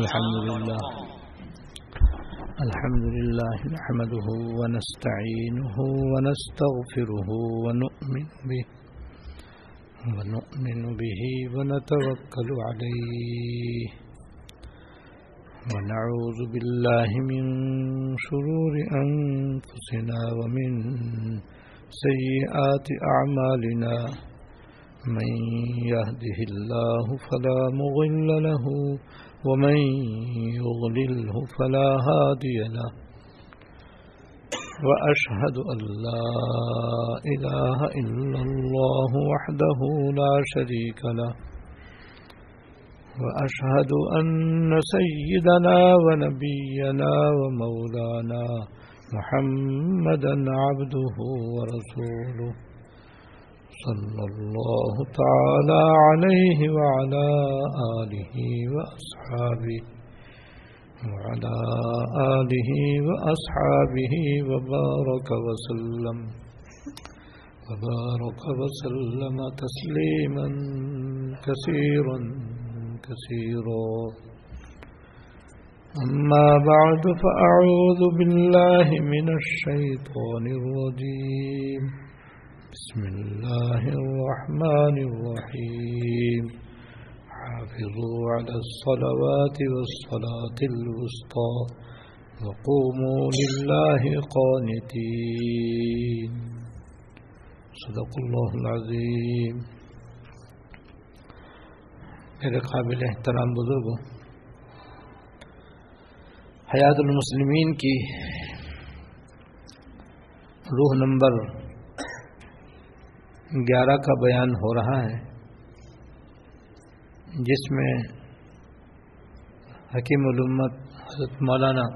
الحمد لله. الحمد لله نحمده ونستعينه ونستغفره ونؤمن به ونؤمن به ونتوكل عليه. ونعوذ بالله من شرور أنفسنا ومن سيئات أعمالنا. من يهده الله فلا مغل له ومن يغلله فلا هادي له. وأشهد أن لا إله إلا الله وحده لا شريك له. وأشهد أن سيدنا ونبينا ومولانا محمدا عبده ورسوله. صلى الله تعالى عليه وعلى آله وأصحابه وعلى آله وأصحابه وبارك وسلم وبارك وسلم تسليما كثيرا كثيرا. أما بعد فأعوذ بالله من الشيطان الرجيم. بسم الله الرحمن الرحيم. حافظوا على الصلوات والصلاة الوسطى وقوموا لله قانتين. صدق الله العظيم. میرے قابل احترام بزرگوں حیات المسلمین کی روح نمبر گیارہ کا بیان ہو رہا ہے، جس میں حکیم علومت حضرت مولانا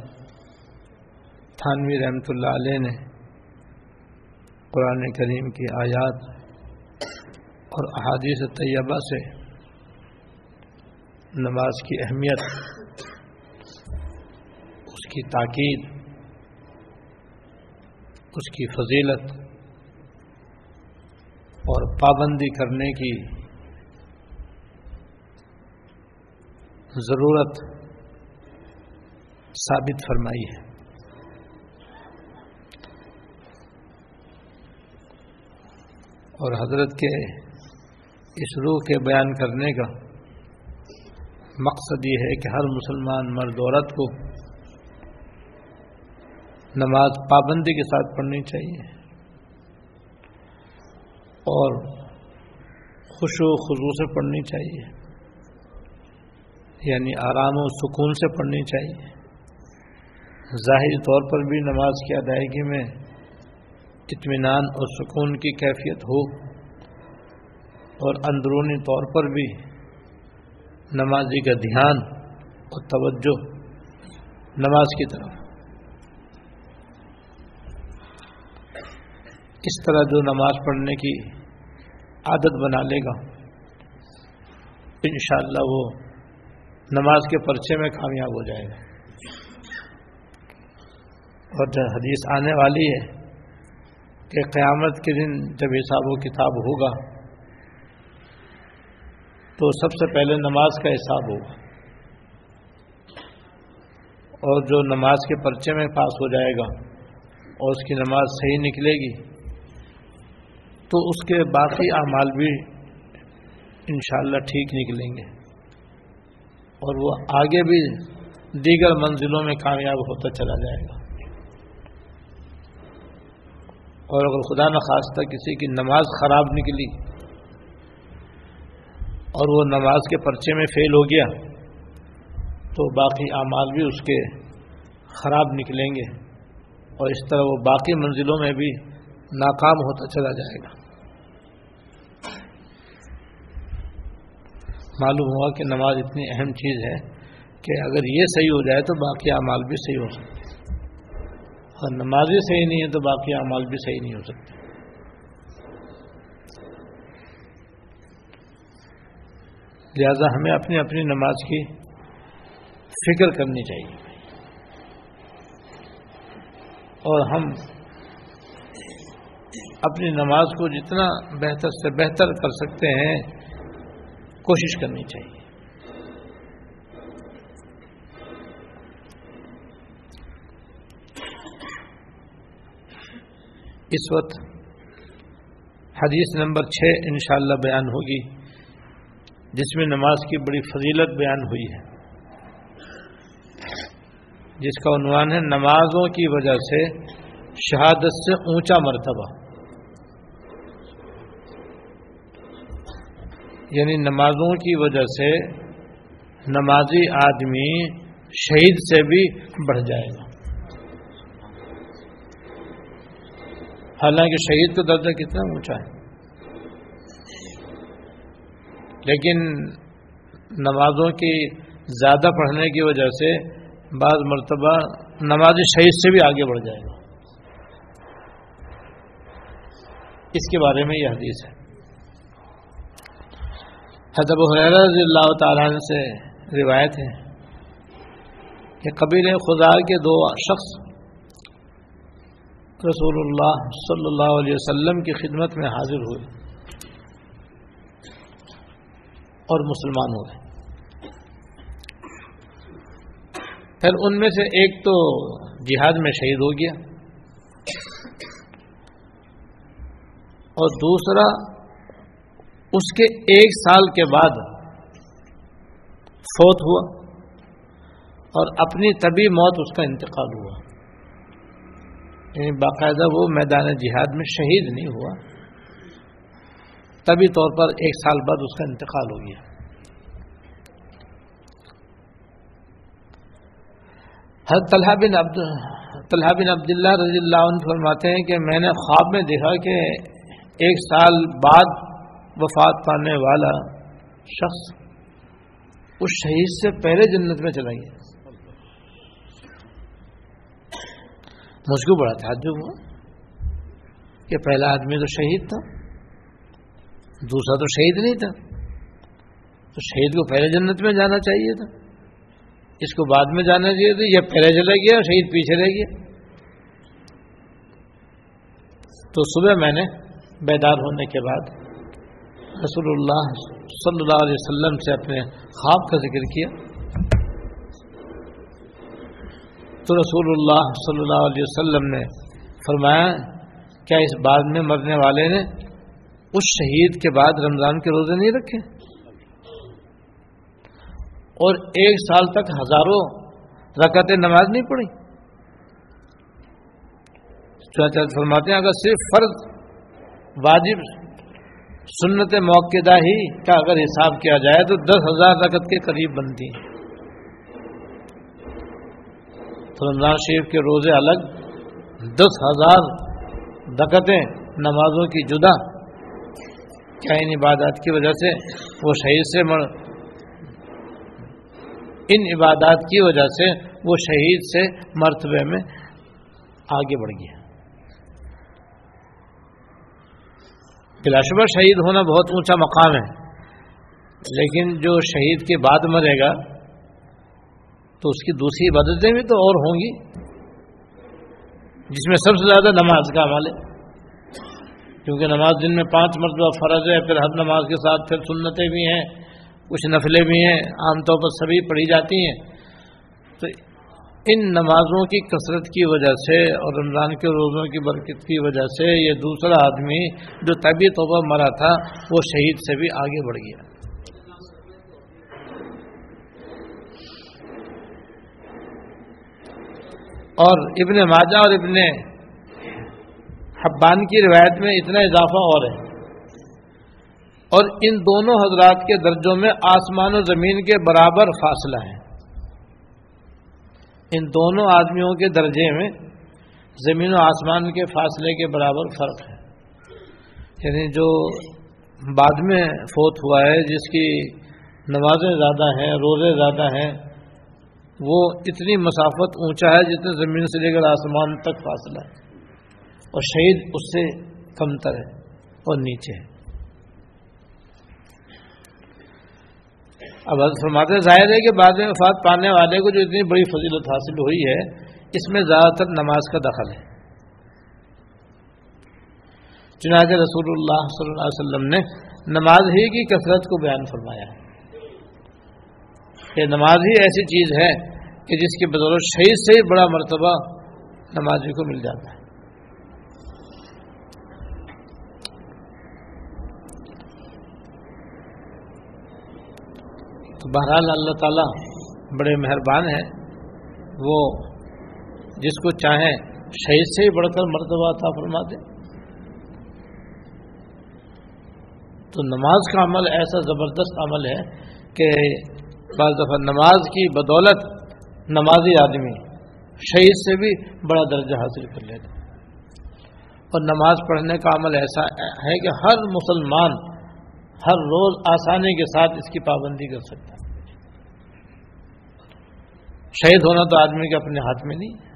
تھانوی رحمۃ اللہ علیہ نے قرآن کریم کی آیات اور احادیث طیبہ سے نماز کی اہمیت، اس کی تاکید، اس کی فضیلت اور پابندی کرنے کی ضرورت ثابت فرمائی ہے۔ اور حضرت کے اس روح کے بیان کرنے کا مقصد یہ ہے کہ ہر مسلمان مرد عورت کو نماز پابندی کے ساتھ پڑھنی چاہیے۔ اور خوش و خضو سے پڑھنی چاہیے۔ یعنی آرام و سکون سے پڑھنی چاہیے۔ ظاہری طور پر بھی نماز کی ادائیگی میں اطمینان اور سکون کی کیفیت ہو۔ اور اندرونی طور پر بھی نمازی کا دھیان اور توجہ نماز کی طرف۔ اس طرح جو نماز پڑھنے کی عادت بنا لے گا، انشاءاللہ وہ نماز کے پرچے میں کامیاب ہو جائے گا۔ اور جو حدیث آنے والی ہے کہ قیامت کے دن جب حساب و کتاب ہوگا، تو سب سے پہلے نماز کا حساب ہوگا۔ اور جو نماز کے پرچے میں پاس ہو جائے گا اور اس کی نماز صحیح نکلے گی تو اس کے باقی اعمال بھی انشاءاللہ ٹھیک نکلیں گے۔ اور وہ آگے بھی دیگر منزلوں میں کامیاب ہوتا چلا جائے گا۔ اور اگر خدا نخواستہ کسی کی نماز خراب نکلی اور وہ نماز کے پرچے میں فیل ہو گیا تو باقی اعمال بھی اس کے خراب نکلیں گے اور اس طرح وہ باقی منزلوں میں بھی ناکام ہوتا چلا جائے گا۔ معلوم ہوا کہ نماز اتنی اہم چیز ہے کہ اگر یہ صحیح ہو جائے تو باقی اعمال بھی صحیح ہو سکتے اور نماز ہی صحیح نہیں ہے تو باقی اعمال بھی صحیح نہیں ہو سکتے۔ لہذا ہمیں اپنی اپنی نماز کی فکر کرنی چاہیے۔ اور ہم اپنی نماز کو جتنا بہتر سے بہتر کر سکتے ہیں کوشش کرنی چاہیے۔ اس وقت حدیث نمبر چھ انشاءاللہ بیان ہوگی، جس میں نماز کی بڑی فضیلت بیان ہوئی ہے۔ جس کا عنوان ہے، نمازوں کی وجہ سے شہادت سے اونچا مرتبہ۔ یعنی نمازوں کی وجہ سے نمازی آدمی شہید سے بھی بڑھ جائے گا۔ حالانکہ شہید کا درجہ کتنا اونچا ہے۔ لیکن نمازوں کی زیادہ پڑھنے کی وجہ سے بعض مرتبہ نماز شہید سے بھی آگے بڑھ جائے گا۔ اس کے بارے میں یہ حدیث ہے۔ حضب رضی اللہ تعالیٰ سے روایت ہے کہ قبیل خدا کے دو شخص رسول اللہ صلی اللہ علیہ وسلم کی خدمت میں حاضر ہوئے اور مسلمان ہو گئے پھر ان میں سے ایک تو جہاد میں شہید ہو گیا اور دوسرا اس کے ایک سال کے بعد فوت ہوا اور اپنی طبی موت اس کا انتقال ہوا۔ یعنی باقاعدہ وہ میدان جہاد میں شہید نہیں ہوا۔ طبی طور پر ایک سال بعد اس کا انتقال ہو گیا۔ حضرت طلحہ بن عبد طلحہ بن عبداللہ رضی اللہ عنہ فرماتے ہیں کہ میں نے خواب میں دیکھا کہ ایک سال بعد وفات پانے والا شخص اس شہید سے پہلے جنت میں چلا گیا۔ مجھ کو بڑا تعجب ہوا کہ پہلا آدمی تو شہید تھا، دوسرا تو شہید نہیں تھا۔ تو شہید کو پہلے جنت میں جانا چاہیے تھا، اس کو بعد میں جانا چاہیے تھا، یہ پہلے چلا گیا، شہید پیچھے رہ گیا۔ تو صبح میں نے بیدار ہونے کے بعد رسول اللہ صلی اللہ علیہ وسلم سے اپنے خواب کا ذکر کیا۔ تو رسول اللہ صلی اللہ علیہ وسلم نے فرمایا، کیا اس بعد میں مرنے والے نے اس شہید کے بعد رمضان کے روزے نہیں رکھے؟ اور ایک سال تک ہزاروں رکعتیں نماز نہیں پڑھی۔ فرماتے ہیں، اگر صرف فرض واجب سنت موقع ہی کا اگر حساب کیا جائے تو دس ہزار رکت کے قریب بنتی ہیں۔ تو رمضان شریف کے روزے الگ، دس ہزار رکتیں نمازوں کی جدا۔ کیا ان عبادات کی وجہ سے؟ وہ شہید سے مر ان عبادات کی وجہ سے وہ شہید سے مرتبے میں آگے بڑھ گیا۔ بلاشبہ شہید ہونا بہت اونچا مقام ہے، لیکن جو شہید کے بعد مرے گا، تو اس کی دوسری عبادتیں بھی تو اور ہوں گی، جس میں سب سے زیادہ نماز کا عمل ہے۔ کیونکہ نماز دن میں پانچ مرتبہ فرض ہے، پھر ہر نماز کے ساتھ پھر سنتیں بھی ہیں، کچھ نفلیں بھی ہیں، عام طور پر سبھی پڑھی جاتی ہیں۔ تو ان نمازوں کی کثرت کی وجہ سے اور رمضان کے روزوں کی برکت کی وجہ سے یہ دوسرا آدمی جو طبی طور پر مرا تھا، وہ شہید سے بھی آگے بڑھ گیا۔ اور ابن ماجہ اور ابن حبان کی روایت میں اتنا اضافہ اور ہے۔ اور ان دونوں حضرات کے درجوں میں آسمان و زمین کے برابر فاصلہ ہے۔ ان دونوں آدمیوں کے درجے میں زمین و آسمان کے فاصلے کے برابر فرق ہے۔ یعنی جو بعد میں فوت ہوا ہے، جس کی نمازیں زیادہ ہیں، روزے زیادہ ہیں، وہ اتنی مسافت اونچا ہے جتنے زمین سے لے کر آسمان تک فاصلہ ہے۔ اور شہید اس سے کمتر ہے اور نیچے ہے۔ اب فرماتے ظاہر ہے کہ بعد میں وفات پانے والے کو جو اتنی بڑی فضیلت حاصل ہوئی ہے، اس میں زیادہ تر نماز کا دخل ہے۔ چنانچہ رسول اللہ صلی اللہ علیہ وسلم نے نماز ہی کی کثرت کو بیان فرمایا۔ ہے کہ نماز ہی ایسی چیز ہے کہ جس کی بدولت شہید سے ہی بڑا مرتبہ نمازی کو مل جاتا ہے۔ تو بہرحال اللہ تعالیٰ بڑے مہربان ہیں۔ وہ جس کو چاہیں شہید سے ہی بڑھ کر مرتبہ عطا فرما دیں تو نماز کا عمل ایسا زبردست عمل ہے کہ بعض دفعہ نماز کی بدولت نمازی آدمی شہید سے بھی بڑا درجہ حاصل کر لیتے اور نماز پڑھنے کا عمل ایسا ہے کہ ہر مسلمان ہر روز آسانی کے ساتھ اس کی پابندی کر سکتا ہے۔ شہید ہونا تو آدمی کے اپنے ہاتھ میں نہیں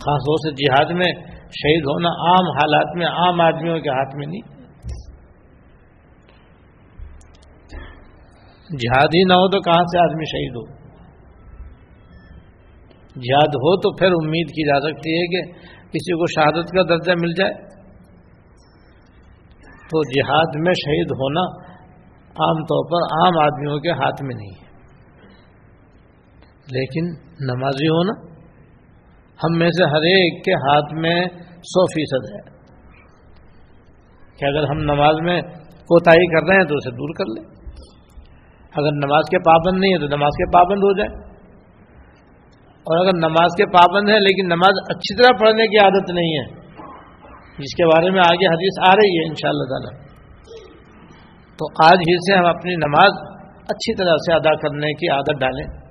خاص طور سے جہاد میں شہید ہونا عام حالات میں عام آدمیوں کے ہاتھ میں نہیں۔ جہاد ہی نہ ہو تو کہاں سے آدمی شہید ہو؟ جہاد ہو تو پھر امید کی جا سکتی ہے کہ کسی کو شہادت کا درجہ مل جائے۔ تو جہاد میں شہید ہونا عام طور پر عام آدمیوں کے ہاتھ میں نہیں ہے۔ لیکن نمازی ہونا ہم میں سے ہر ایک کے ہاتھ میں سو فیصد ہے۔ کہ اگر ہم نماز میں کوتاہی کر رہے ہیں تو اسے دور کر لیں۔ اگر نماز کے پابند نہیں ہے تو نماز کے پابند ہو جائے اور اگر نماز کے پابند ہیں لیکن نماز اچھی طرح پڑھنے کی عادت نہیں ہے جس کے بارے میں آگے حدیث آ رہی ہے ان شاء اللہ تعالی۔ تو آج ہی سے ہم اپنی نماز اچھی طرح سے ادا کرنے کی عادت ڈالیں۔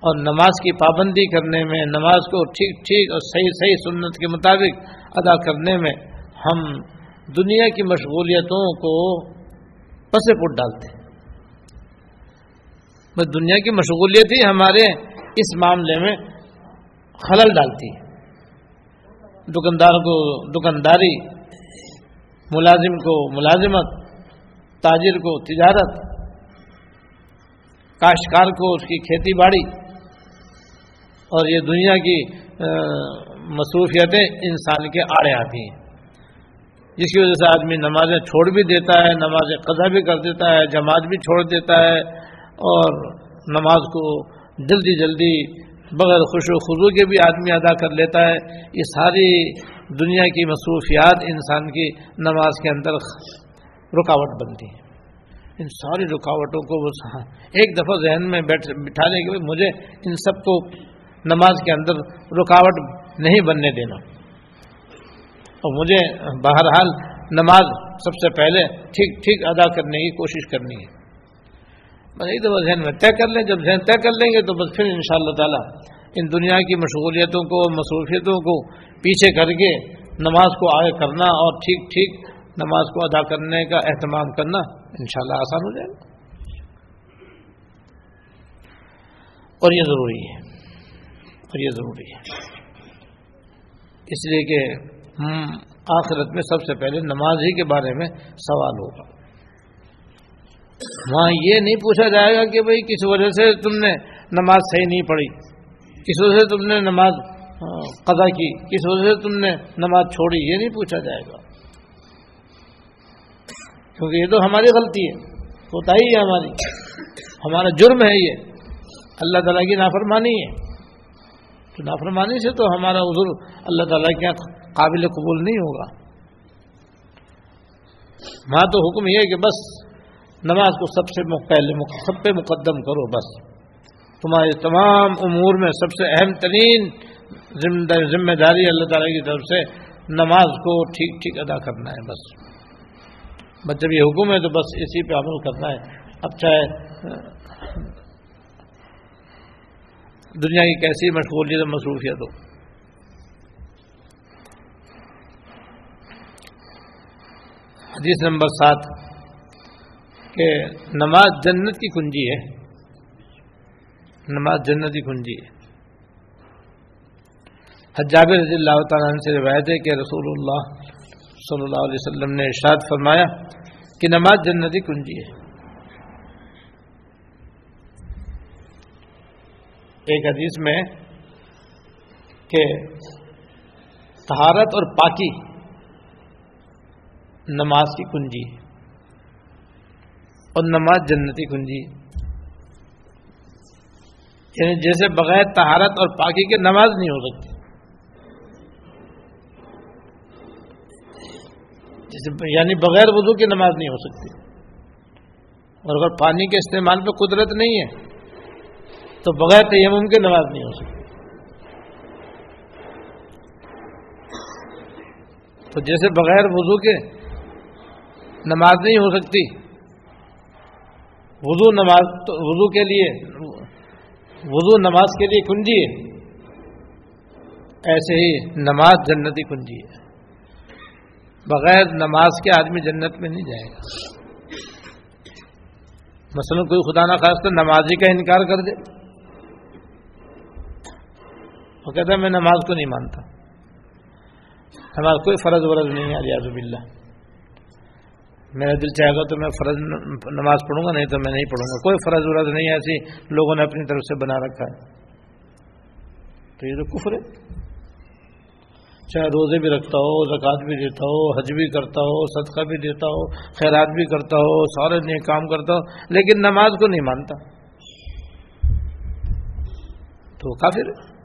اور نماز کی پابندی کرنے میں، نماز کو ٹھیک ٹھیک اور صحیح صحیح سنت کے مطابق ادا کرنے میں ہم دنیا کی مشغولیتوں کو پس پٹ ڈالتے۔ ہیں بس دنیا کی مشغولیت ہی ہمارے اس معاملے میں خلل ڈالتی ہے۔ دکاندار کو دکانداری، ملازم کو ملازمت، تاجر کو تجارت، کاشتکار کو اس کی کھیتی باڑی، اور یہ دنیا کی مصروفیتیں انسان کے آڑے آتی ہیں۔ جس کی وجہ سے آدمی نمازیں چھوڑ بھی دیتا ہے نماز قضا بھی کر دیتا ہے، جماعت بھی چھوڑ دیتا ہے، اور نماز کو جلدی جلدی بغیر خوش و خضو کے بھی آدمی ادا کر لیتا ہے۔ یہ ساری دنیا کی مصروفیات انسان کی نماز کے اندر رکاوٹ بنتی ہے ان ساری رکاوٹوں کو وہ ایک دفعہ ذہن میں بیٹھ بٹھانے کے مجھے ان سب کو نماز کے اندر رکاوٹ نہیں بننے دینا۔ اور مجھے بہرحال نماز سب سے پہلے ٹھیک ٹھیک ادا کرنے کی کوشش کرنی ہے۔ بس یہی تو بس ذہن میں طے کر لیں، جب ذہن طے کر لیں گے تو بس پھر ان شاء اللہ تعالیٰ ان دنیا کی مشغولیتوں کو، مصروفیتوں کو پیچھے کر کے نماز کو آگے کرنا اور ٹھیک ٹھیک نماز کو ادا کرنے کا اہتمام کرنا انشاءاللہ آسان ہو جائے گا۔ اور یہ ضروری ہے، اور یہ ضروری ہے۔ اس لیے کہ آخرت میں سب سے پہلے نماز ہی کے بارے میں سوال ہوگا۔ وہاں یہ نہیں پوچھا جائے گا کہ بھئی کس وجہ سے تم نے نماز صحیح نہیں پڑھی؟ کس وجہ سے تم نے نماز قضا کی؟ کس وجہ سے تم نے نماز چھوڑی؟ یہ نہیں پوچھا جائے گا۔ کیونکہ یہ تو ہماری غلطی ہے۔ ہوتا ہی ہے ہماری۔ ہمارا جرم ہے یہ۔ اللہ تعالیٰ کی نافرمانی ہے۔ تو نافرمانی سے تو ہمارا عذر اللہ تعالیٰ کے قابل قبول نہیں ہوگا۔ وہاں تو حکم یہ ہے کہ بس نماز کو سب سے پہلے سب پہ مقدم کرو بس۔ تمہارے تمام امور میں سب سے اہم ترین ذمہ داری اللہ تعالیٰ کی طرف سے نماز کو ٹھیک ٹھیک ادا کرنا ہے بس۔ بس جب یہ حکم ہے تو بس اسی پہ عمل کرنا ہے۔ اب چاہے، دنیا کی کیسی مشغولیت مصروفیت ہو۔ حدیث نمبر سات۔ کہ نماز جنت کی کنجی ہے۔ نماز جنت کی کنجی ہے۔ حجاب رضی اللہ تعالیٰ عنہ سے روایت ہے کہ رسول اللہ صلی اللہ علیہ وسلم نے ارشاد فرمایا کہ نماز جنتی کنجی ہے۔ ایک حدیث میں کہ تہارت اور پاکی نماز کی کنجی اور نماز جنتی کنجی یعنی جیسے بغیر تہارت اور پاکی کے نماز نہیں ہو سکتی۔ جیسے یعنی بغیر وضو کی نماز نہیں ہو سکتی۔ اور اگر پانی کے استعمال پہ قدرت نہیں ہے، تو بغیر تیمم کی نماز نہیں ہو سکتی۔ تو جیسے بغیر وضو کے نماز نہیں ہو سکتی وضو نماز وضو کے لیے، وضو نماز کے لیے کنجی ہے۔ ایسے ہی نماز جنتی کنجی ہے۔ بغیر نماز کے آدمی جنت میں نہیں جائے گا۔ مثلا کوئی خدا نہ خاص تو نمازی کا انکار کر دے۔ وہ کہتا ہے، میں نماز کو نہیں مانتا۔ نماز کوئی فرض ورض نہیں ہے ریاض اللہ میرا دل چاہے گا تو میں فرض نماز پڑھوں گا، نہیں تو میں نہیں پڑھوں گا۔ کوئی فرض ورض نہیں ایسی لوگوں نے اپنی طرف سے بنا رکھا ہے۔ تو یہ تو کفر ہے۔ چاہے روزے بھی رکھتا ہو، زکوٰۃ بھی دیتا ہو، حج بھی کرتا ہو، صدقہ بھی دیتا ہو، خیرات بھی کرتا ہو، سارے نئے کام کرتا ہو، لیکن نماز کو نہیں مانتا۔ تو کافر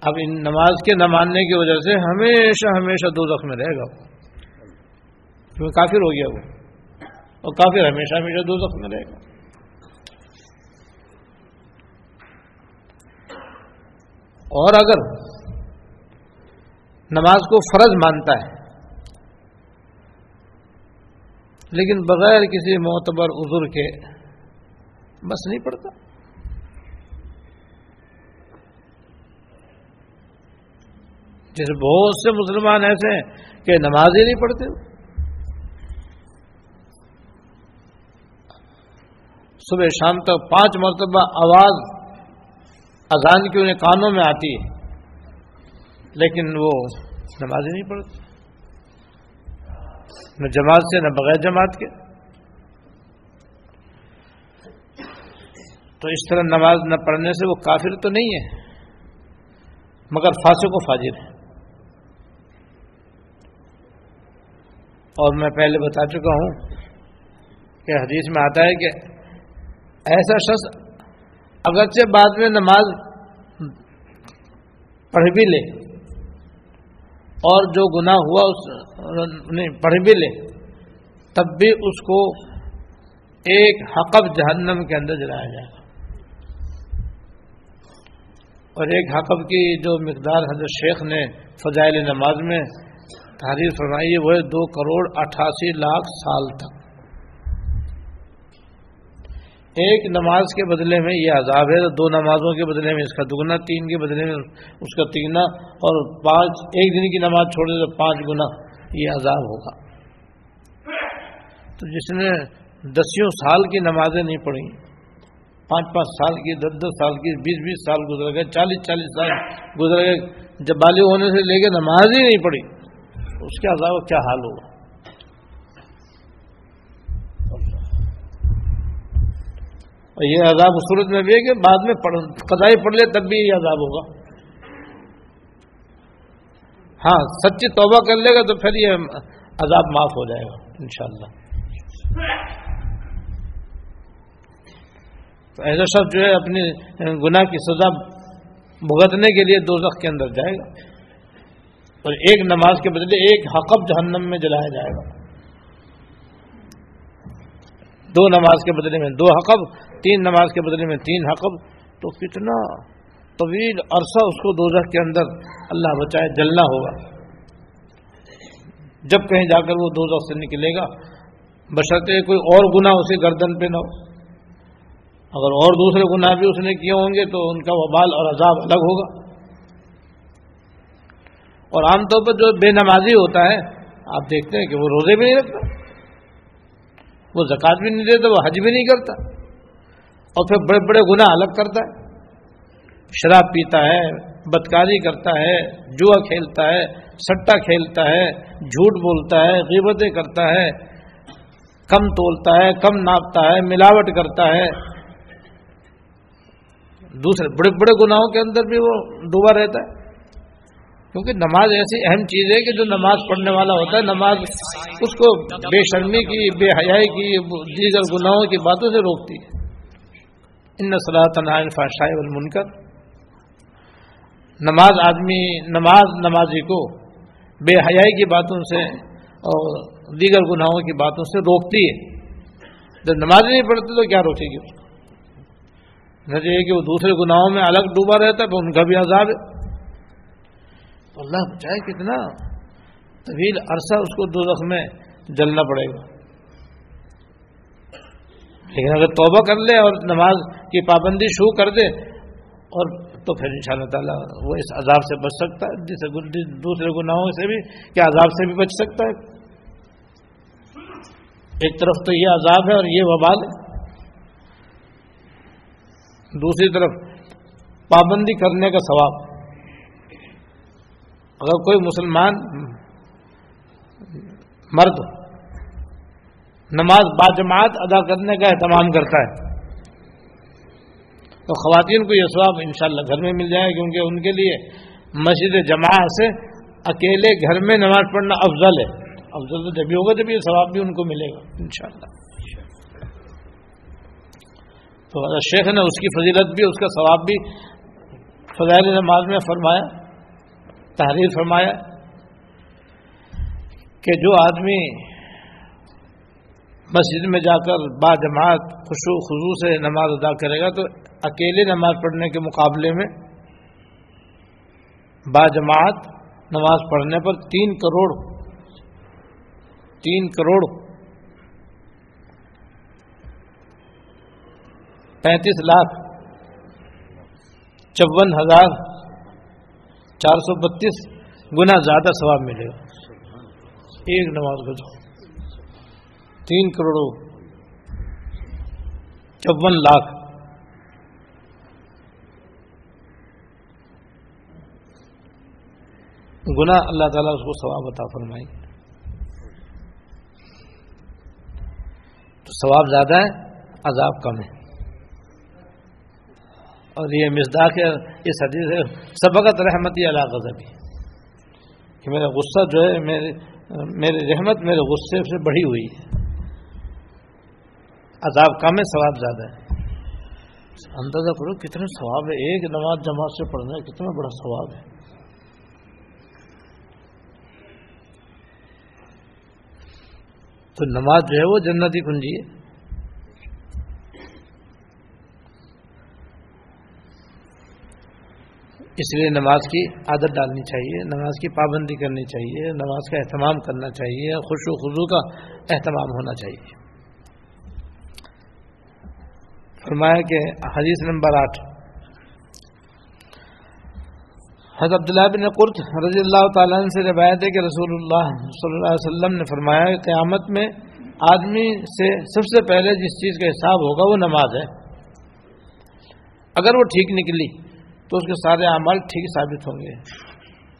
اب ان نماز کے نہ ماننے کی وجہ سے ہمیشہ ہمیشہ دو میں رہے گا۔ کیونکہ کافر ہو گیا وہ۔ اور کافر ہمیشہ ہمیشہ دو میں رہے گا۔ اور اگر نماز کو فرض مانتا ہے، لیکن بغیر کسی معتبر عذر کے بس نہیں پڑتا جیسے بہت سے مسلمان ایسے ہیں کہ نماز ہی نہیں پڑھتے۔ صبح شام تک پانچ مرتبہ آواز اذان کی انہیں کانوں میں آتی ہے۔ لیکن وہ نماز نہیں پڑھتے۔ نہ جماعت سے، نہ بغیر جماعت کے۔ تو اس طرح نماز نہ پڑھنے سے وہ کافر تو نہیں ہے، مگر فاسق و فاجر ہے۔ اور میں پہلے بتا چکا ہوں کہ حدیث میں آتا ہے کہ ایسا شخص اگرچہ بعد میں نماز پڑھ بھی لے اور جو گناہ ہوا اس نہیں پڑھ بھی لے، تب بھی اس کو ایک حقب جہنم کے اندر جلایا جائے گا۔ اور ایک حقب کی جو مقدار حضرت شیخ نے فضائل نماز میں تحریر فرمائی وہ دو کروڑ اٹھاسی لاکھ سال تک۔ ایک نماز کے بدلے میں یہ عذاب ہے دو نمازوں کے بدلے میں اس کا دگنا، تین کے بدلے میں اس کا تیگنا اور پانچ، ایک دن کی نماز چھوڑ دے تو پانچ گنا یہ عذاب ہوگا۔ تو جس نے دسیوں سال کی نمازیں نہیں پڑھی پانچ پانچ سال کی، دس دس سال کی، بیس بیس سال گزر گئے، چالیس چالیس سال گزر گئے، جب بالغ ہونے سے لے کے نماز ہی نہیں پڑھی اس کے عذاب کیا حال ہوگا؟ اور یہ عذاب صورت میں بھی ہے کہ بعد میں قضائی پڑھ لے تب بھی یہ عذاب ہوگا۔ ہاں سچی توبہ کر لے گا تو پھر یہ عذاب معاف ہو جائے گا، انشاءاللہ۔ تو ایسا شخص جو ہے اپنی گناہ کی سزا بھگتنے کے لیے دو کے اندر جائے گا۔ اور ایک نماز کے بدلے ایک حقب جہنم میں جلایا جائے گا۔ دو نماز کے بدلے میں دو حقب تین نماز کے بدلے میں تین حقب، تو کتنا طویل عرصہ اس کو دوزخ کے اندر اللہ بچائے، جلنا ہوگا۔ جب کہیں جا کر وہ دوزخ سے نکلے گا، بشرطے کوئی اور گناہ اسے گردن پہ نہ ہو۔ اگر اور دوسرے گناہ بھی اس نے کیے ہوں گے، تو ان کا وبال اور عذاب الگ ہوگا۔ اور عام طور پر جو بے نمازی ہوتا ہے، آپ دیکھتے ہیں کہ وہ روزے بھی نہیں رکھتا، وہ زکوٰۃ بھی نہیں دیتا، وہ حج بھی نہیں کرتا۔ اور پھر بڑے بڑے گناہ الگ کرتا ہے۔ شراب پیتا ہے، بدکاری کرتا ہے، جوا کھیلتا ہے، سٹا کھیلتا ہے، جھوٹ بولتا ہے، غیبتیں کرتا ہے، کم تولتا ہے، کم ناپتا ہے، ملاوٹ کرتا ہے۔ دوسرے بڑے بڑے گناہوں کے اندر بھی وہ ڈوبا رہتا ہے۔ کیونکہ نماز ایسی اہم چیز ہے کہ جو نماز پڑھنے والا ہوتا ہے، نماز اس کو بے شرمی کی، بے حیائی کی، دیگر گناہوں کی باتوں سے روکتی ہے۔ ان نسل فاشائے المنکر نماز آدمی، نماز نمازی کو بے حیائی کی باتوں سے اور دیگر گناہوں کی باتوں سے روکتی ہے۔ جب نماز نہیں پڑھتی تو کیا روکے گی؟ اس کو نہ یہ کہ وہ دوسرے گناہوں میں الگ ڈوبا رہتا ہے ان کا بھی عذاب ہے۔ اللہ بچائے کتنا طویل عرصہ اس کو دو میں جلنا پڑے گا۔ لیکن اگر توبہ کر لے اور نماز کی پابندی شروع کر دے، اور تو پھر ان شاء اللہ تعالیٰ وہ اس عذاب سے بچ سکتا ہے جسے دوسرے گناہوں سے بھی، کیا عذاب سے بھی بچ سکتا ہے؟ ایک طرف تو یہ عذاب ہے اور یہ وبال ہے۔ دوسری طرف پابندی کرنے کا ثواب۔ اگر کوئی مسلمان مرد نماز باجماعت ادا کرنے کا اہتمام کرتا ہے۔ تو خواتین کو یہ ثواب انشاءاللہ گھر میں مل جائے کیونکہ ان کے لیے مسجد جماع سے اکیلے گھر میں نماز پڑھنا افضل ہے۔ افضل تو جبھی ہوگا جبھی یہ ثواب بھی ان کو ملے گا۔ انشاءاللہ۔ تو شیخ نے اس کی فضیلت بھی، اس کا ثواب بھی فضائل نماز میں فرمایا، تحریر فرمایا کہ جو آدمی مسجد میں جا کر با جماعت خوشو خضو سے نماز ادا کرے گا تو اکیلے نماز پڑھنے کے مقابلے میں با جماعت نماز پڑھنے پر تین کروڑ تین کروڑ پینتیس لاکھ چون ہزار چار سو بتیس گنا زیادہ ثواب ملے گا۔ ایک نماز کو تین کروڑ چون لاکھ گنا اللہ تعالیٰ اس کو ثواب عطا فرمائی تو ثواب زیادہ ہے، عذاب کم ہے۔ اور یہ مزداق ہے، اس حدیث سبقت رحمتی اللہ غضبی۔ کہ میرا غصہ جو ہے، میرے میری رحمت میرے غصے سے بڑھی ہوئی ہے۔ عذاب کم ہے، ثواب زیادہ ہے۔ اندازہ کرو کتنے ثواب ہے، ایک نماز جماعت سے پڑھنا ہے، کتنا بڑا ثواب ہے۔ تو نماز جو ہے وہ جنتی کنجی ہے۔ اس لیے نماز کی عادت ڈالنی چاہیے، نماز کی پابندی کرنی چاہیے، نماز کا اہتمام کرنا چاہیے، خوش و خضو کا اہتمام ہونا چاہیے۔ فرمایا کہ حدیث نمبر آٹھ۔ حضرت عبداللہ بن قرط رضی اللہ تعالیٰ سے روایت ہے کہ رسول اللہ صلی اللہ علیہ وسلم نے فرمایا کہ قیامت میں آدمی سے سب سے پہلے جس چیز کا حساب ہوگا وہ نماز ہے۔ اگر وہ ٹھیک نکلی تو اس کے سارے اعمال ٹھیک ثابت ہوں گے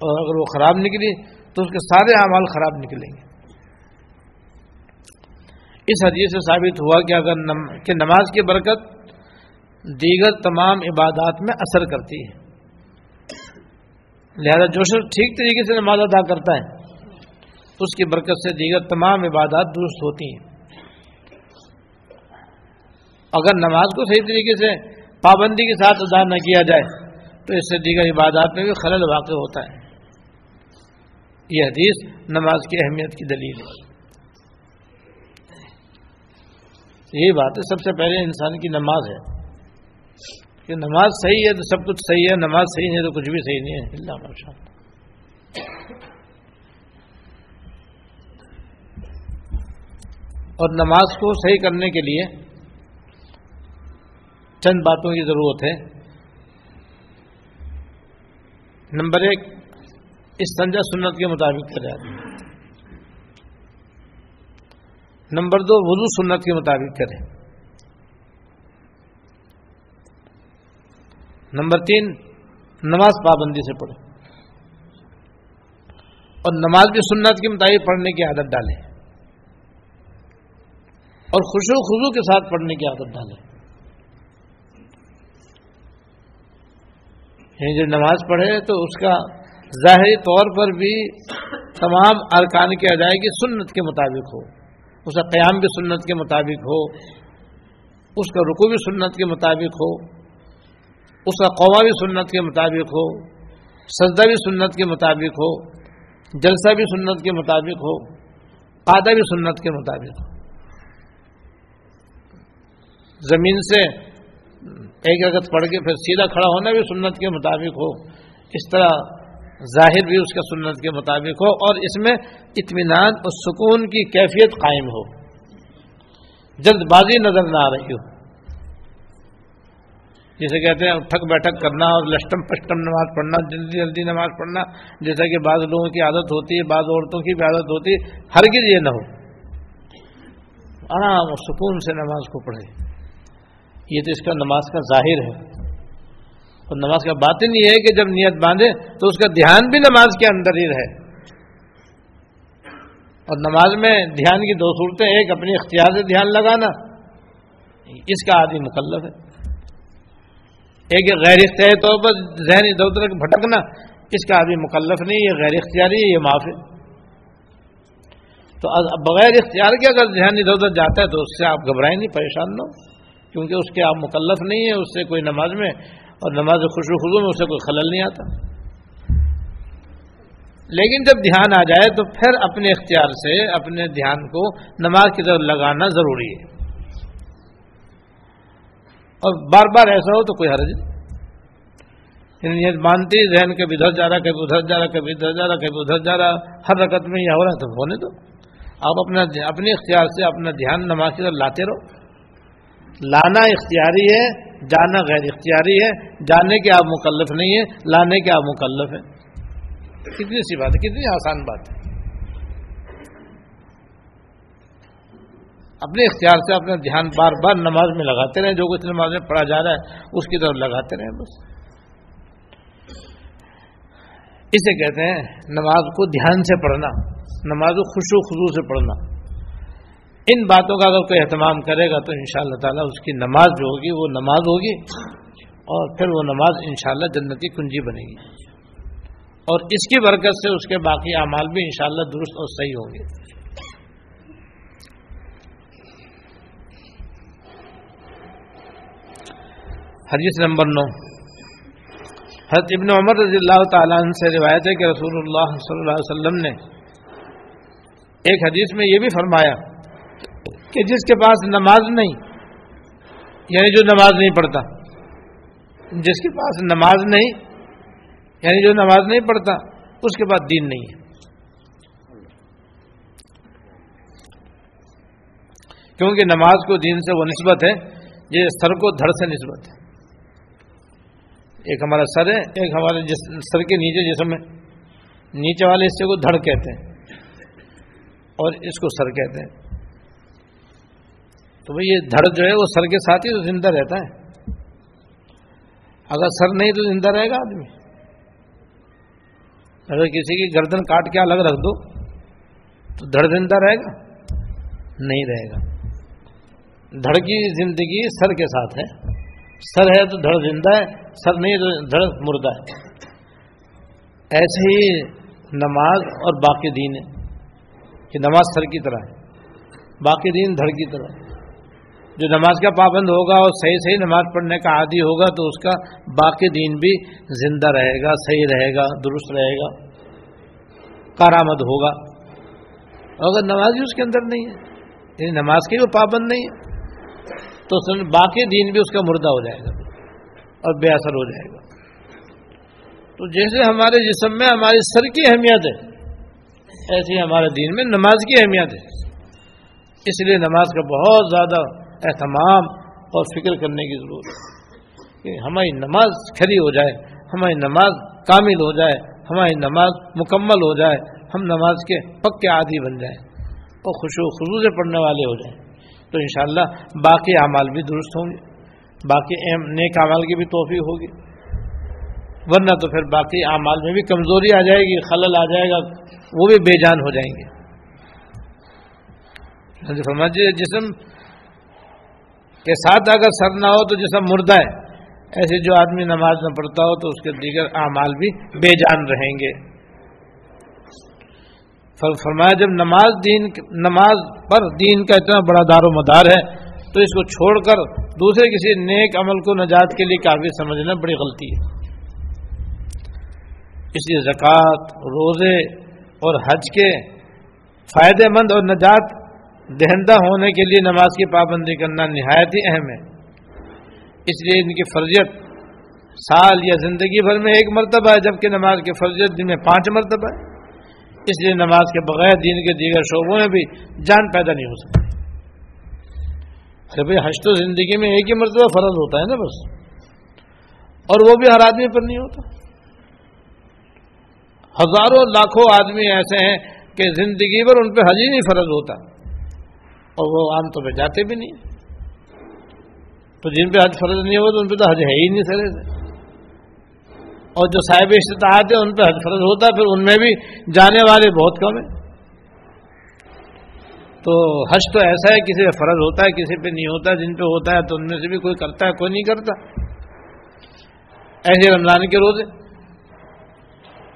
اور اگر وہ خراب نکلی تو اس کے سارے اعمال خراب نکلیں گے۔ اس حدیث سے ثابت ہوا کہ اگر نم... کہ نماز کی برکت دیگر تمام عبادات میں اثر کرتی ہے۔ لہذا جو شخص ٹھیک طریقے سے نماز ادا کرتا ہے، اس کی برکت سے دیگر تمام عبادات درست ہوتی ہیں۔ اگر نماز کو صحیح طریقے سے پابندی کے ساتھ ادا نہ کیا جائے، تو اس سے دیگر عبادات میں بھی خلل واقع ہوتا ہے۔ یہ حدیث نماز کی اہمیت کی دلیل ہے۔ یہی بات ہے، سب سے پہلے انسان کی نماز ہے۔ کہ نماز صحیح ہے تو سب کچھ صحیح ہے، نماز صحیح نہیں تو کچھ بھی صحیح نہیں ہے۔ اللہ ماشاء اور نماز کو صحیح کرنے کے لیے چند باتوں کی ضرورت ہے۔ نمبر ایک اس سنجا سنت کے مطابق کرے آدمی نمبر دو، وضو سنت کے مطابق کرے نمبر تین، نماز پابندی سے پڑھے اور نماز بھی سنت کے مطابق پڑھنے کی عادت ڈالے اور خوشو خزو کے ساتھ پڑھنے کی عادت ڈالے یعنی جو نماز پڑھے تو اس کا ظاہری طور پر بھی تمام ارکان کی ادائیگی سنت کے مطابق ہو۔ اس کا قیام بھی سنت کے مطابق ہو، اس کا رکو بھی سنت کے مطابق ہو، اس کا قوا بھی سنت کے مطابق ہو، سجدہ بھی سنت کے مطابق ہو، جلسہ بھی سنت کے مطابق ہو قادہ بھی سنت کے مطابق ہو۔ زمین سے ایک اگت پڑھ کے پھر سیدھا کھڑا ہونا بھی سنت کے مطابق ہو، اس طرح ظاہر بھی اس کا سنت کے مطابق ہو اور اس میں اطمینان اور سکون کی کیفیت قائم ہو۔ جلد بازی نظر نہ آ رہی ہو۔ جسے کہتے ہیں ٹھک بیٹھک کرنا اور لشٹم پشٹم نماز پڑھنا، جلدی جلدی نماز پڑھنا، جیسا کہ بعض لوگوں کی عادت ہوتی ہے، بعض عورتوں کی بھی عادت ہوتی ہے، ہرگز یہ نہ ہو۔ آرام اور سکون سے نماز کو پڑھے۔ یہ تو اس کا نماز کا ظاہر ہے۔ اور نماز کا باطن یہ ہے کہ جب نیت باندھے تو اس کا دھیان بھی نماز کے اندر ہی رہے۔ اور نماز میں دھیان کی دو صورتیں، ایک اپنی اختیار سے دھیان لگانا، اس کا عادی مکلف ہے۔ ایک غیر اختیاری طور پر ذہنی ادھر ادھر بھٹکنا، اس کا آدمی مکلف نہیں، یہ غیر اختیاری ہے، یہ معاف ہے۔ تو بغیر اختیار کے اگر ذہن ادھر ادھر جاتا ہے تو اس سے آپ گھبرائیں نہیں، پریشان نہ کیونکہ اس کے آپ مکلف نہیں ہیں، اس سے کوئی نماز میں اور نماز خوشو خزو میں اس سے کوئی خلل نہیں آتا۔ لیکن جب دھیان آ جائے تو پھر اپنے اختیار سے، اپنے دھیان کو نماز کی طرف لگانا ضروری ہے۔ اور بار بار ایسا ہو تو کوئی حرج نہیں۔ یعنی مانتی، ذہن کبھی ادھر جا رہا، کبھی ادھر جا رہا، کبھی ادھر جا رہا، کبھی ادھر جا رہا، ہر رقط میں یہ ہو رہا تو ہونے دو۔ آپ اپنا اپنے اختیار سے اپنا دھیان نماز کی طرف لاتے رہو۔ لانا اختیاری ہے، جانا غیر اختیاری ہے، جانے کے آپ مکلف نہیں ہے لانے کے آپ مکلف ہیں۔ کتنی سی بات ہے، کتنی آسان بات ہے۔ اپنے اختیار سے اپنا دھیان بار بار نماز میں لگاتے رہیں، جو کچھ نماز میں پڑھا جا رہا ہے، اس کی طرف لگاتے رہیں بس۔ اسے کہتے ہیں، نماز کو دھیان سے پڑھنا، نماز کو خوشو خزو سے پڑھنا۔ ان باتوں کا اگر کوئی اہتمام کرے گا تو ان شاء اللہ تعالیٰ اس کی نماز جو ہوگی وہ نماز ہوگی اور پھر وہ نماز انشاءاللہ جنتی کنجی بنے گی اور اس کی برکت سے اس کے باقی اعمال بھی انشاءاللہ درست اور صحیح ہوں گے۔ حدیث نمبر نو۔ حضرت ابن عمر رضی اللہ تعالیٰ عنہ سے روایت ہے کہ رسول اللہ صلی اللہ علیہ وسلم نے ایک حدیث میں یہ بھی فرمایا کہ جس کے پاس نماز نہیں یعنی جو نماز نہیں پڑھتا۔ جس کے پاس نماز نہیں یعنی جو نماز نہیں پڑھتا، اس کے پاس دین نہیں ہے۔ کیونکہ نماز کو دین سے وہ نسبت ہے، یہ سر کو دھڑ سے نسبت ہے۔ ایک ہمارا سر ہے، ایک ہمارے سر کے نیچے، جسم ہے نیچے والے حصے کو دھڑ کہتے ہیں اور اس کو سر کہتے ہیں۔ تو بھائی یہ دھڑ جو ہے وہ سر کے ساتھ ہی تو زندہ رہتا ہے۔ اگر سر نہیں تو زندہ رہے گا آدمی۔ اگر کسی کی گردن کاٹ کے الگ رکھ دو تو دھڑ زندہ رہے گا؟ نہیں رہے گا۔ دھڑ کی زندگی سر کے ساتھ ہے۔ سر ہے تو دھڑ زندہ ہے، سر نہیں تو دھڑ مردہ ہے۔ ایسے ہی نماز اور باقی دین ہے کہ نماز سر کی طرح ہے، باقی دین دھڑ کی طرح ہے۔ جو نماز کا پابند ہوگا اور صحیح صحیح نماز پڑھنے کا عادی ہوگا تو اس کا باقی دین بھی زندہ رہے گا، صحیح رہے گا، درست رہے گا، کارآمد ہوگا۔ اگر نماز ہی اس کے اندر نہیں ہے یعنی نماز کی وہ پابند نہیں ہے، تو باقی دین بھی اس کا مردہ ہو جائے گا اور بے اثر ہو جائے گا۔ تو جیسے ہمارے جسم میں ہماری سر کی اہمیت ہے، ایسی ہمارے دین میں نماز کی اہمیت ہے۔ اس لیے نماز کا بہت زیادہ اہتمام اور فکر کرنے کی ضرورت ہے۔ کہ ہماری نماز کھڑی ہو جائے، ہماری نماز کامل ہو جائے، ہماری نماز مکمل ہو جائے، ہم نماز کے پکے عادی بن جائیں اور خوشو خصو سے پڑھنے والے ہو جائیں۔ تو انشاءاللہ باقی اعمال بھی درست ہوں گے، باقی نیک اعمال کی بھی توفیق ہوگی۔ ورنہ تو پھر باقی اعمال میں بھی کمزوری آ جائے گی، خلل آ جائے گا، وہ بھی بے جان ہو جائیں گے۔ سمجھے جسم کے ساتھ اگر سر نہ ہو تو جسم مردہ ہے، ایسے جو آدمی نماز نہ پڑھتا ہو تو اس کے دیگر اعمال بھی بے جان رہیں گے۔ فرمایا جب نماز دین نماز پر دین کا اتنا بڑا دار و مدار ہے تو اس کو چھوڑ کر دوسرے کسی نیک عمل کو نجات کے لیے کافی سمجھنا بڑی غلطی ہے۔ اس لیے زکوٰۃ، روزے اور حج کے فائدے مند اور نجات دہندہ ہونے کے لیے نماز کی پابندی کرنا نہایت ہی اہم ہے۔ اس لیے ان کی فرضیت سال یا زندگی بھر میں ایک مرتبہ ہے، جبکہ نماز کی فرضیت دن میں پانچ مرتبہ ہے۔ اس لیے نماز کے بغیر دین کے دیگر شعبوں میں بھی جان پیدا نہیں ہو سکتی۔ ارے بھائی، حج تو زندگی میں ایک ہی مرتبہ فرض ہوتا ہے نا بس۔ اور وہ بھی ہر آدمی پر نہیں ہوتا۔ ہزاروں لاکھوں آدمی ایسے ہیں کہ زندگی پر ان پہ حج ہی نہیں فرض ہوتا۔ اور وہ عام طور پہ جاتے بھی نہیں تو جن پہ حج فرض نہیں ہوتا، ان پہ تو حج ہے ہی نہیں سرے سے۔ اور جو صاحب استطاعت ہے، ان پہ حج فرض ہوتا، پھر ان میں بھی جانے والے بہت کم ہیں۔ تو حج تو ایسا ہے، کسی پہ فرض ہوتا ہے، کسی پہ نہیں ہوتا، جن پہ ہوتا ہے تو ان میں سے بھی کوئی کرتا ہے، کوئی نہیں کرتا۔ ایسے رمضان کے روزے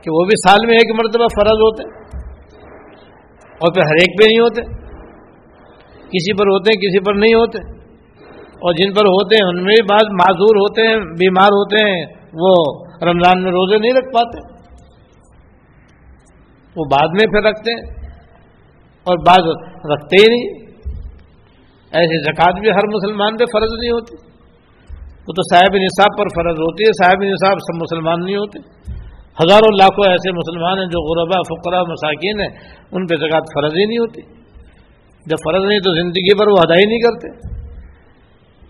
کہ وہ بھی سال میں ایک مرتبہ فرض ہوتے اور پھر ہر ایک پہ نہیں ہوتے۔ کسی پر ہوتے ہیں، کسی پر نہیں ہوتے۔ اور جن پر ہوتے ہیں، ان میں بھی بعض معذور ہوتے ہیں، بیمار ہوتے ہیں، وہ رمضان میں روزے نہیں رکھ پاتے۔ وہ بعد میں پھر رکھتے ہیں۔ اور بعض رکھتے ہی نہیں۔ ایسی زکوٰۃ بھی ہر مسلمان پہ فرض نہیں ہوتی۔ وہ تو صاحب نصاب پر فرض ہوتی ہے، صاحب نصاب سب مسلمان نہیں ہوتے۔ ہزاروں لاکھوں ایسے مسلمان ہیں جو غربا فقرا مساکین ہیں، ان پہ زکوٰۃ فرض ہی نہیں ہوتی۔ جب فرض نہیں تو زندگی پر وہ ادا ہی نہیں کرتے۔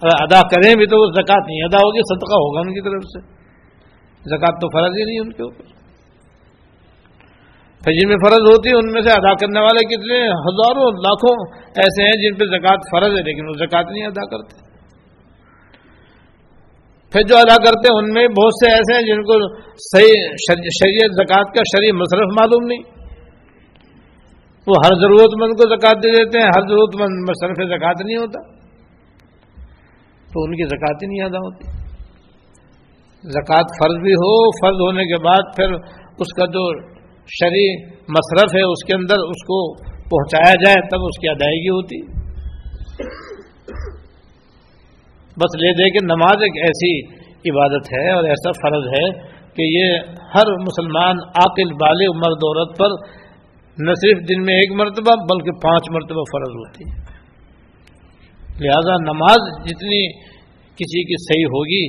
اگر ادا کریں بھی تو وہ زکوٰۃ نہیں، ادا ہوگی، صدقہ ہوگا ان کی طرف سے۔ زکوٰۃ تو فرض ہی نہیں ان کے اوپر۔ پھر جن میں فرض ہوتی ہے ان میں سے ادا کرنے والے کتنے ہزاروں، لاکھوں ایسے ہیں جن پہ زکوٰۃ فرض ہے، لیکن وہ زکوٰۃ نہیں ادا کرتے۔ پھر جو ادا کرتے ہیں، ان میں بہت سے ایسے ہیں جن کو صحیح شریعت زکوٰۃ کا شریع مصرف معلوم نہیں۔ وہ ہر ضرورت مند کو زکوٰۃ دے دیتے ہیں، ہر ضرورت مند مصرف زکوٰۃ نہیں ہوتا۔ تو ان کی زکوٰۃ ہی نہیں ادا ہوتی۔ زکوٰۃ فرض بھی ہو، فرض ہونے کے بعد پھر اس کا جو شرع مصرف ہے، اس کے اندر اس کو پہنچایا جائے، تب اس کی ادائیگی ہوتی۔ بس لے دے کہ نماز ایک ایسی عبادت ہے اور ایسا فرض ہے کہ یہ ہر مسلمان عاقل، بالغ، مرد، عورت پر نہ صرف دن میں ایک مرتبہ بلکہ پانچ مرتبہ فرض ہوتی ہے۔ لہذا نماز جتنی کسی کی صحیح ہوگی،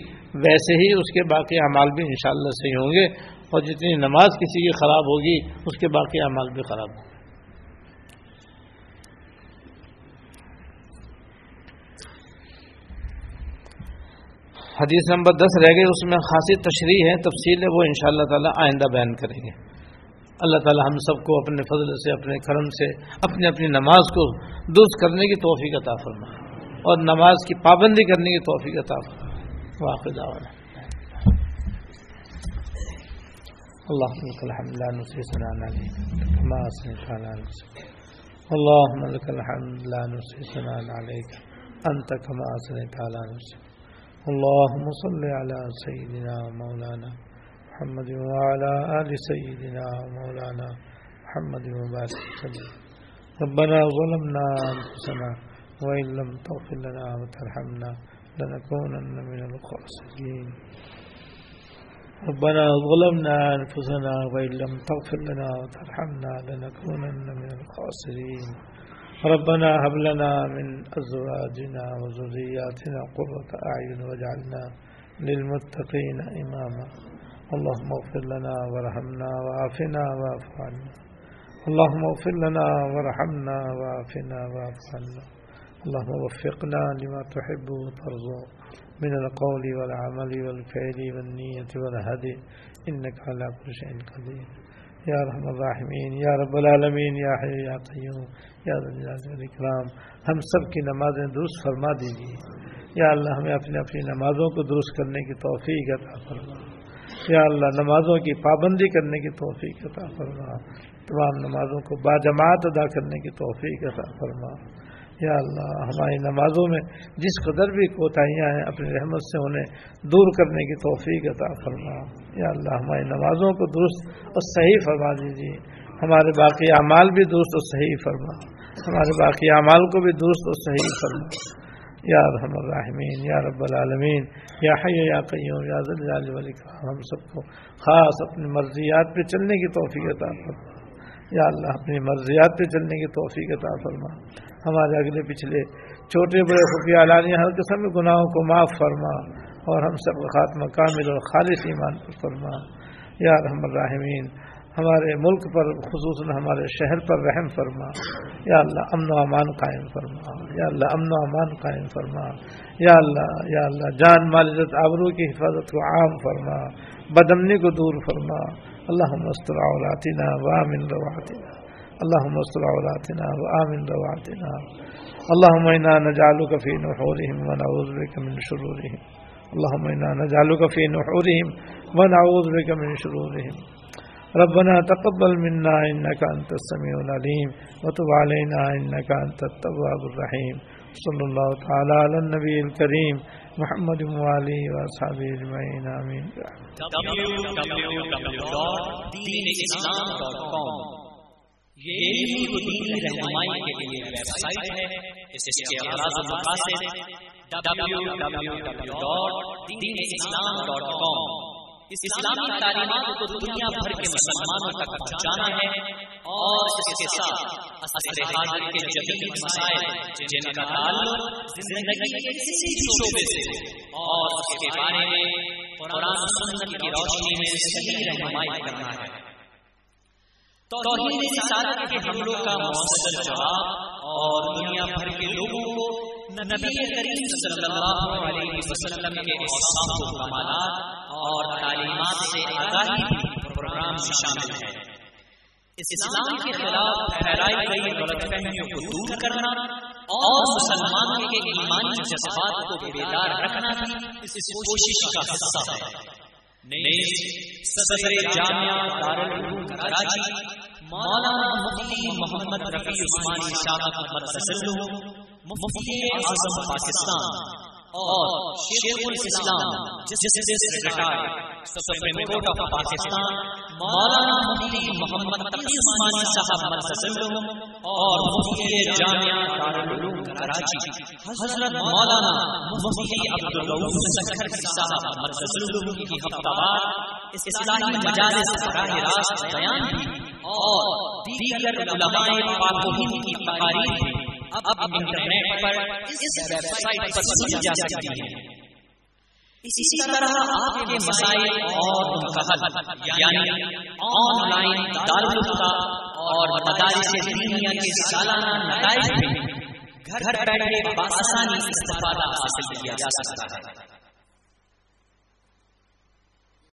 ویسے ہی اس کے باقی اعمال بھی انشاءاللہ صحیح ہوں گے، اور جتنی نماز کسی کی خراب ہوگی، اس کے باقی اعمال بھی خراب ہوں گے۔ حدیث نمبر دس رہ گئے اس میں خاصی تشریح ہے، تفصیل ہے، وہ ان شاء اللہ تعالیٰ آئندہ بیان کریں گے۔ اللہ تعالیٰ ہم سب کو اپنے فضل سے، اپنے کرم سے، اپنی اپنی نماز کو درست کرنے کی توفیق عطا فرمائے۔ اور نماز کی پابندی کرنے کی توفیق عطا فرمائے۔ واقع دعوانا۔ اللهم لك الحمد، لا نسي ثناء عليك كما اثنيت على نفسك اللهم لك الحمد، لا نسي ثناء عليك انت كما اثنيت على نفسك اللهم صل على سيدنا ومولانا محمد وعلى آل سيدنا ومولانا محمد وبارك وسلم. ربنا ظلمنا أنفسنا وإن لم تغفر لنا وترحمنا لنكونن من الخاسرين. ربنا ظلمنا أنفسنا وإن لم تغفر لنا وترحمنا لنكونن من الخاسرين. ربنا هب لنا من أزواجنا وذرياتنا قرة أعين واجعلنا للمتقين إماما. اللهم اغفر لنا وارحمنا وعافنا واعف عنا. اللهم اغفر لنا وارحمنا وعافنا واعف عنا. اللهم وفقنا لما تحب وترضى. من القول والعمل والفعل والنية والهدي. إنك على كل شيء قدير. يا رحم الراحمين. يا رب العالمين. يا حي يا قيوم. يا ذا الجلال والإكرام. ہم سب کی نمازیں درست فرما دیجیے. یا اللہ، ہمیں اپنی اپنی نمازوں کو درست کرنے کی توفیق عطا فرما. یا اللہ، نمازوں کی پابندی کرنے کی توفیق عطا فرما۔ تمام نمازوں کو باجماعت ادا کرنے کی توفیق عطا فرما۔ یا اللہ، ہماری نمازوں میں جس قدر بھی کوتاہیاں ہیں، اپنی رحمت سے انہیں دور کرنے کی توفیق عطا فرما۔ یا اللہ، ہماری نمازوں کو درست اور صحیح فرما دیجیے۔ ہمارے باقی اعمال بھی درست اور صحیح فرما۔ ہمارے باقی اعمال کو بھی درست اور صحیح فرما۔ یا رحم الرحمین یا رب العالمین، یا حی یا قیوم، یا ذلال والاکرام، ہم سب کو خاص اپنی مرضیات پہ چلنے کی توفیق عطا فرما۔ یا اللہ، اپنی مرضیات پہ چلنے کی توفیق عطا فرما۔ ہمارے اگلے پچھلے چھوٹے بڑے خفیہ اعلانیہ ہر قسم کے گناہوں کو معاف فرما اور ہم سب کا خاتمہ کامل اور خالص ایمان پر فرما۔ یا رحم الرحمین ہمارے ملک پر، خصوصاً ہمارے شہر پر رحم فرما۔ یا اللہ، امن و امان قائم فرما۔ یا اللہ، امن و امان قائم فرما۔ یا اللہ یا اللہ، جان مالزت آبرو کی حفاظت کو عام فرما۔ بدمنی کو دور فرما۔ اللہ مستر اولاتینہ و آمن رواتینہ اللہ مستر اولاتینہ و آمن رواتینہ اللہ معنیٰ نجالو کفی نحورہم و نعوذ بک من شرورہم۔ اللہ معنیٰ نجالو کفی نحورہم و نعوذ بک من شرورہم۔ ربنا تقبل منا انك انت السميع العليم وتب علينا انك انت التواب الرحيم. صلى الله تعالى على النبي الكريم محمد وعلي واصحابه اجمعين امين www.deenislam.com یہ دین رہنمائی کے لیے ویب سائٹ ہے، اس کے اغراض و مقاصد www.deenislam.com اسلامی تعلیمات کو دنیا بھر کے مسلمانوں تک پہنچانا ہے اور اس کے ساتھ اصل حاضر کے جدید مسائل جن کا تعلق زندگی کے کسی شعبے سے اور اس کے بارے میں قرآن سنت کی روشنی میں صحیح رہنمائی کرنا ہے۔ توحید رسالت کے حملوں کا مؤثر جواب اور دنیا بھر کے لوگوں کو نبی کریم صلی اللہ علیہ وسلم کے اوصاف و کمالات اور تعلیمات سے آگاہی پروگرام میں شامل ہے۔ اسلام کے خلاف پھیلائی گئی غلط فہمیوں کو دور کرنا اور مسلمانوں کے ایمانی جذبات کو بیدار رکھنا بھی اس کوشش کا حصہ ہے۔ صدر جامعہ دارالعلوم کراچی مولانا مفتی محمد رفیع عثمانی شاہ احمد مفتی اعظم پاکستان۔ اور Shaikh ul-Islam justice retire supreme court of Pakistan Maulana Mufti Muhammad Taqi Usmani صاحب مرسل اور مفتی جامعہ دارالعلوم کراچی۔ حضرت مولانا مفتی عبدالرؤوف سکھر صاحب مرسل کی ہفتہ وار اصلاحی مجالس براہ راست بیان بھی اور دیگر علماء پاک و ہند کی تقاریر بھی اب انٹرنیٹ پر اس ویب سائٹ پر سنی جا سکتی ہے۔ اسی طرح آپ کے مسائل اور ان کا حل یعنی آن لائن دارالفتا اور مدارس دینیا کے سالانہ نتائج بھی گھر بیٹھے بآسانی استفادہ حاصل کیا جا سکتا ہے۔